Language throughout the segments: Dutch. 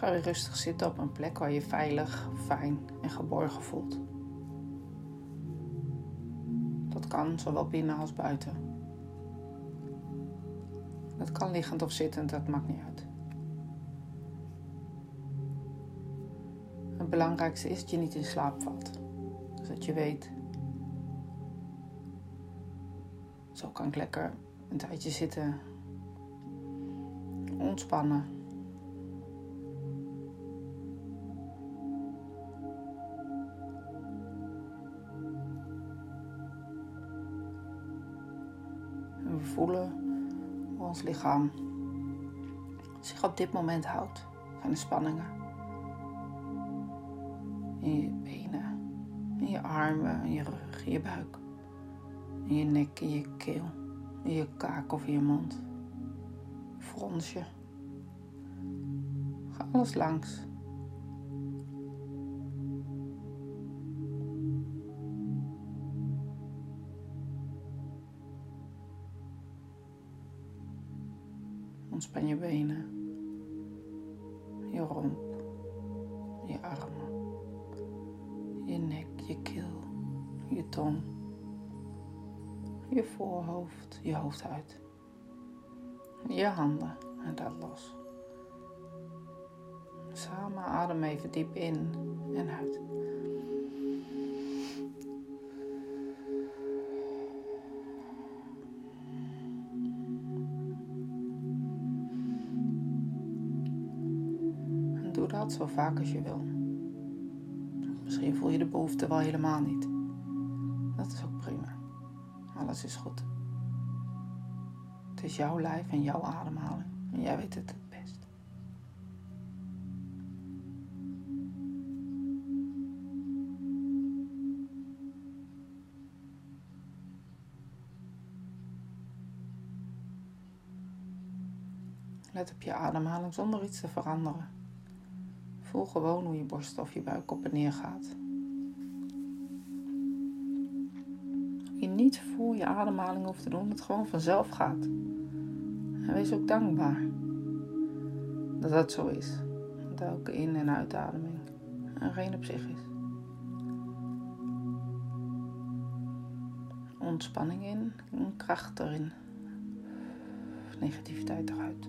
Ga rustig zitten op een plek waar je veilig, fijn en geborgen voelt. Dat kan zowel binnen als buiten. Dat kan liggend of zittend, dat maakt niet uit. Het belangrijkste is dat je niet in slaap valt. Dus dat je weet. Zo kan ik lekker een tijdje zitten. Ontspannen. Hoe ons lichaam zich op dit moment houdt. Geen spanningen. In je benen, in je armen, in je rug, in je buik. In je nek, in je keel, in je kaak of in je mond. Fronsje. Ga alles langs. Ontspan je benen, je romp, je armen, je nek, je keel, je tong, je voorhoofd, je hoofdhuid, je handen en dat los. Samen adem even diep in en uit. Zo vaak als je wil. Misschien voel je de behoefte wel helemaal niet. Dat is ook prima. Alles is goed. Het is jouw lijf en jouw ademhaling. En jij weet het het best. Let op je ademhaling zonder iets te veranderen. Voel gewoon hoe je borst of je buik op en neer gaat. Je niet voor je ademhaling hoeft te doen, het gewoon vanzelf gaat. En wees ook dankbaar dat dat zo is. Dat elke in- en uitademing een rein op zich is. Ontspanning in en kracht erin. Negativiteit eruit.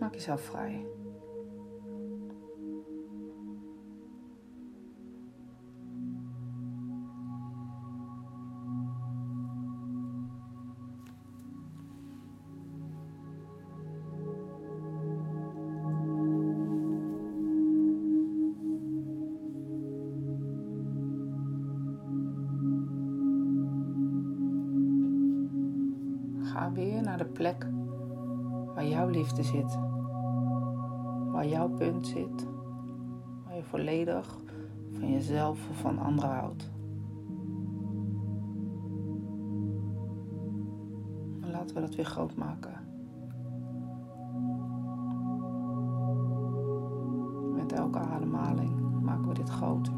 Maak jezelf vrij. Plek waar jouw liefde zit. Waar jouw punt zit. Waar je volledig van jezelf of van anderen houdt. En laten we dat weer groot maken. Met elke ademhaling maken we dit groter.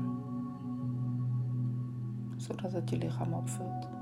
Zodat het je lichaam opvult.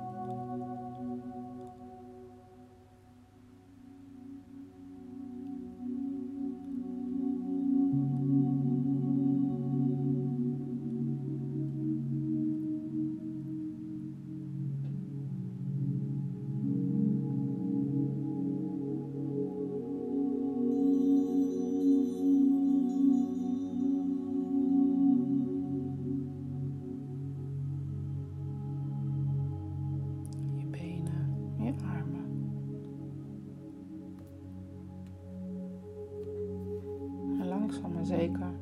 Langzaam maar zeker.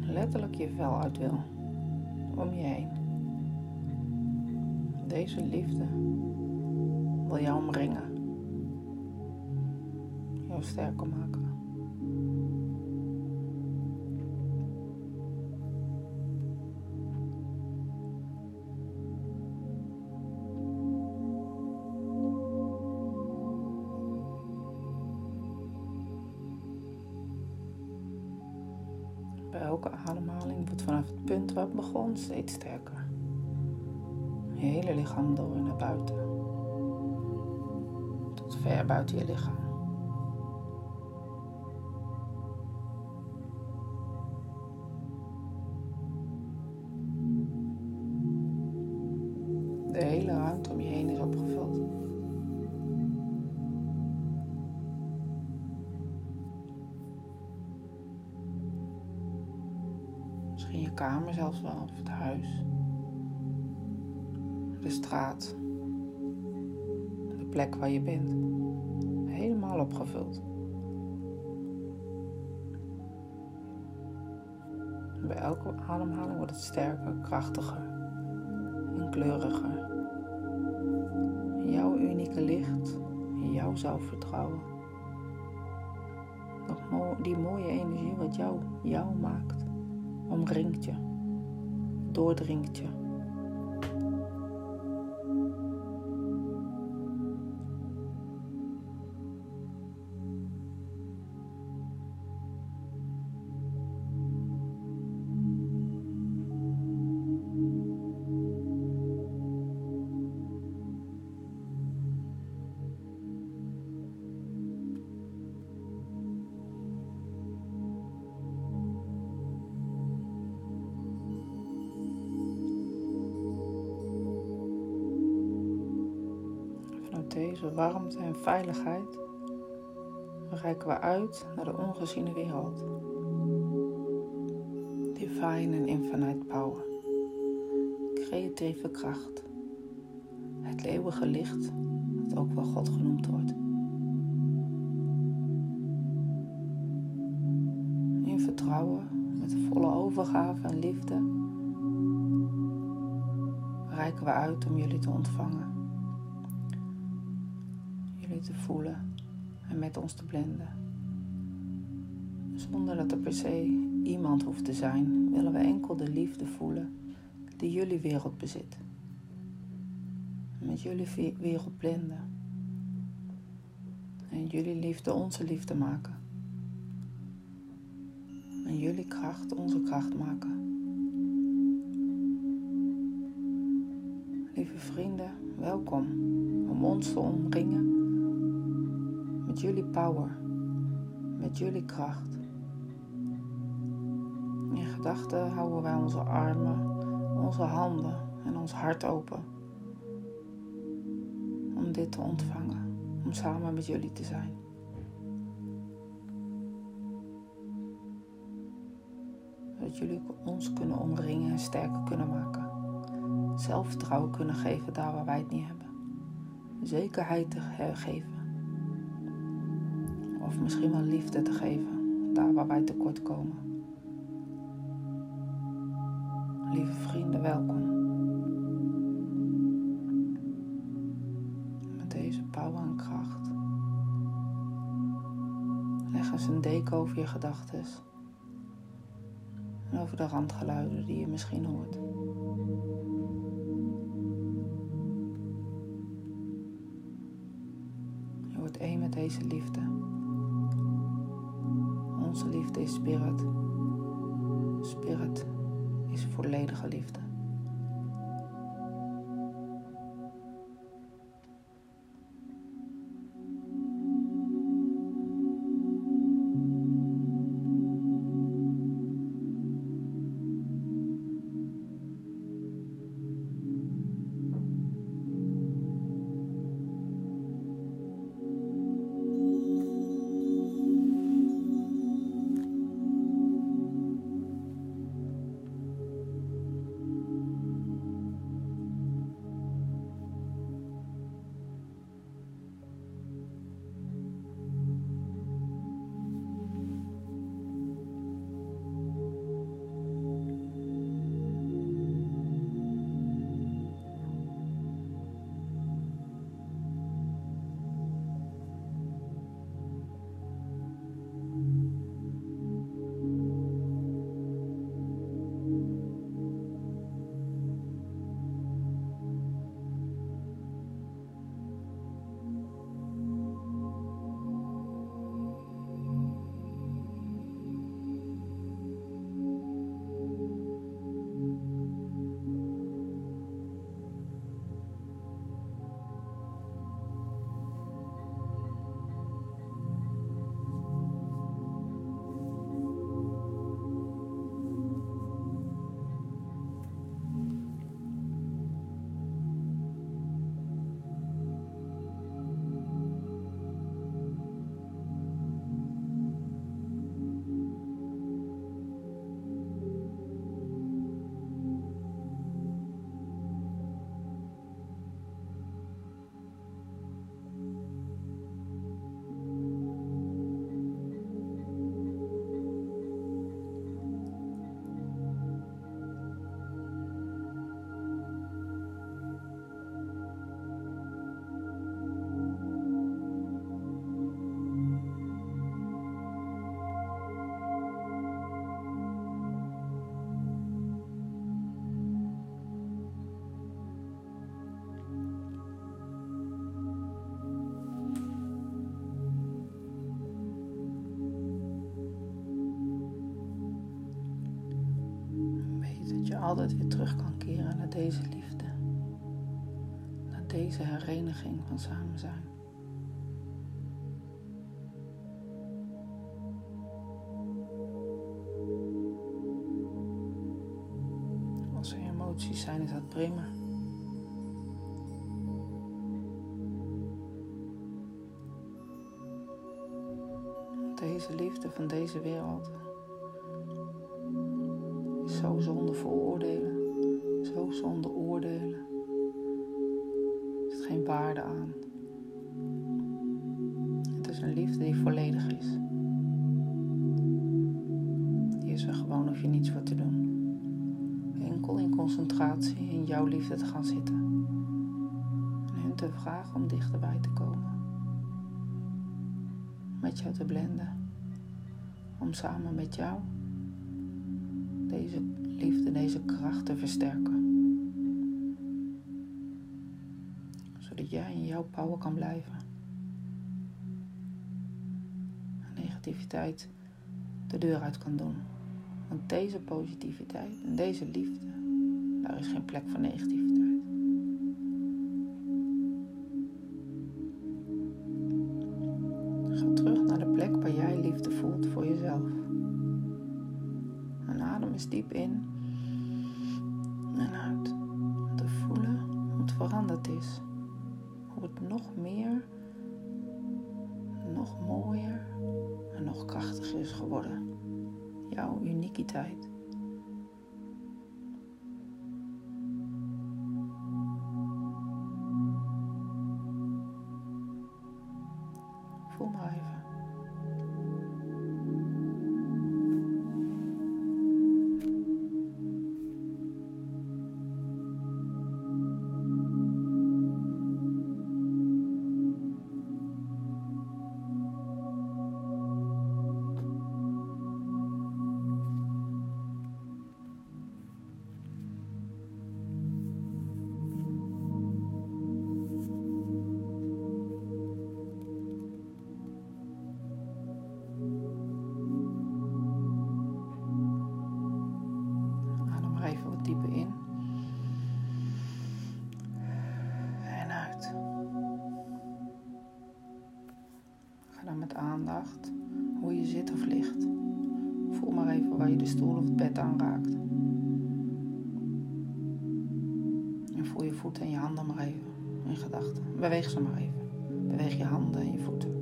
Letterlijk je vel uit wil. Om je heen. Deze liefde wil jou omringen. Jou sterker maken. Bij elke ademhaling wordt vanaf het punt waar het begon steeds sterker. Je hele lichaam door naar buiten. Tot ver buiten je lichaam. Misschien je kamer zelfs wel, of het huis. De straat. De plek waar je bent. Helemaal opgevuld. Bij elke ademhaling wordt het sterker, krachtiger en kleuriger. Jouw unieke licht, jouw zelfvertrouwen. Die mooie energie wat jou, jou maakt, omringt je, doordringt je. Warmte en veiligheid reiken we uit naar de ongeziene wereld. Divine en infinite power. Creatieve kracht. Het eeuwige licht, dat ook wel God genoemd wordt. In vertrouwen, met volle overgave en liefde, reiken we uit om jullie te ontvangen te voelen en met ons te blenden. Zonder dat er per se iemand hoeft te zijn, willen we enkel de liefde voelen die jullie wereld bezit. Met jullie wereld blenden. En jullie liefde onze liefde maken. En jullie kracht onze kracht maken. Lieve vrienden, welkom om ons te omringen met jullie power, met jullie kracht. In gedachten houden wij onze armen, onze handen en ons hart open om dit te ontvangen, om samen met jullie te zijn. Dat jullie ons kunnen omringen en sterker kunnen maken. Zelfvertrouwen kunnen geven daar waar wij het niet hebben. Zekerheid te geven of misschien wel liefde te geven, daar waar wij tekort komen. Lieve vrienden, welkom. Met deze power en kracht. Leg eens een deken over je gedachten en over de randgeluiden die je misschien hoort. Je wordt één met deze liefde. Onze liefde is spirit. Spirit is volledige liefde. Altijd weer terug kan keren naar deze liefde. Naar deze hereniging van samen zijn. Als er emoties zijn, is dat prima. Deze liefde van deze wereld zo zonder vooroordelen, zo zonder oordelen. Er zit geen waarde aan. Het is een liefde die volledig is. Die is er gewoon, hoef je niets voor te doen. Enkel in concentratie in jouw liefde te gaan zitten. En hun te vragen om dichterbij te komen. Met jou te blenden. Om samen met jou deze liefde, deze kracht te versterken. Zodat jij in jouw power kan blijven. Negativiteit de deur uit kan doen. Want deze positiviteit en deze liefde, daar is geen plek voor negativiteit. Ga terug naar de plek waar jij liefde voelt voor jezelf. Adem eens diep in en uit. Te voelen hoe het veranderd is. Hoe het nog meer, nog mooier en nog krachtiger is geworden. Jouw uniekiteit. Voel maar even. Aanraakt. En voel je voeten en je handen maar even in gedachten. Beweeg ze maar even. Beweeg je handen en je voeten.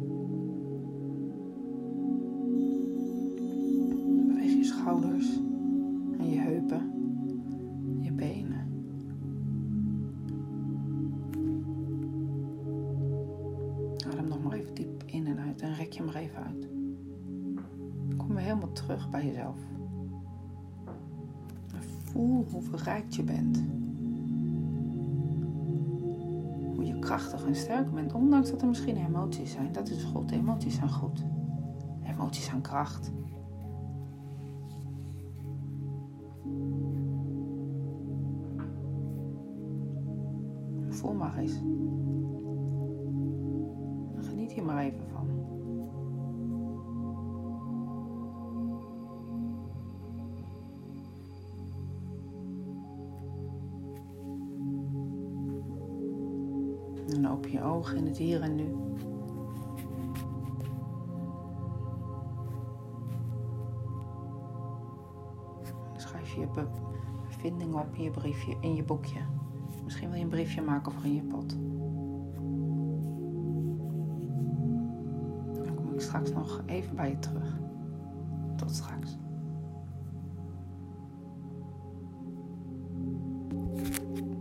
Beweeg je schouders verrijkt je bent. Hoe je krachtig en sterk bent, ondanks dat er misschien emoties zijn. Dat is goed, emoties zijn goed. Emoties zijn kracht. Voel maar eens. Geniet hier maar even van. En open je ogen in het hier en nu. Schrijf je je be- bevindingen op in je briefje, in je boekje. Misschien wil je een briefje maken voor in je pot. Dan kom ik straks nog even bij je terug. Tot straks.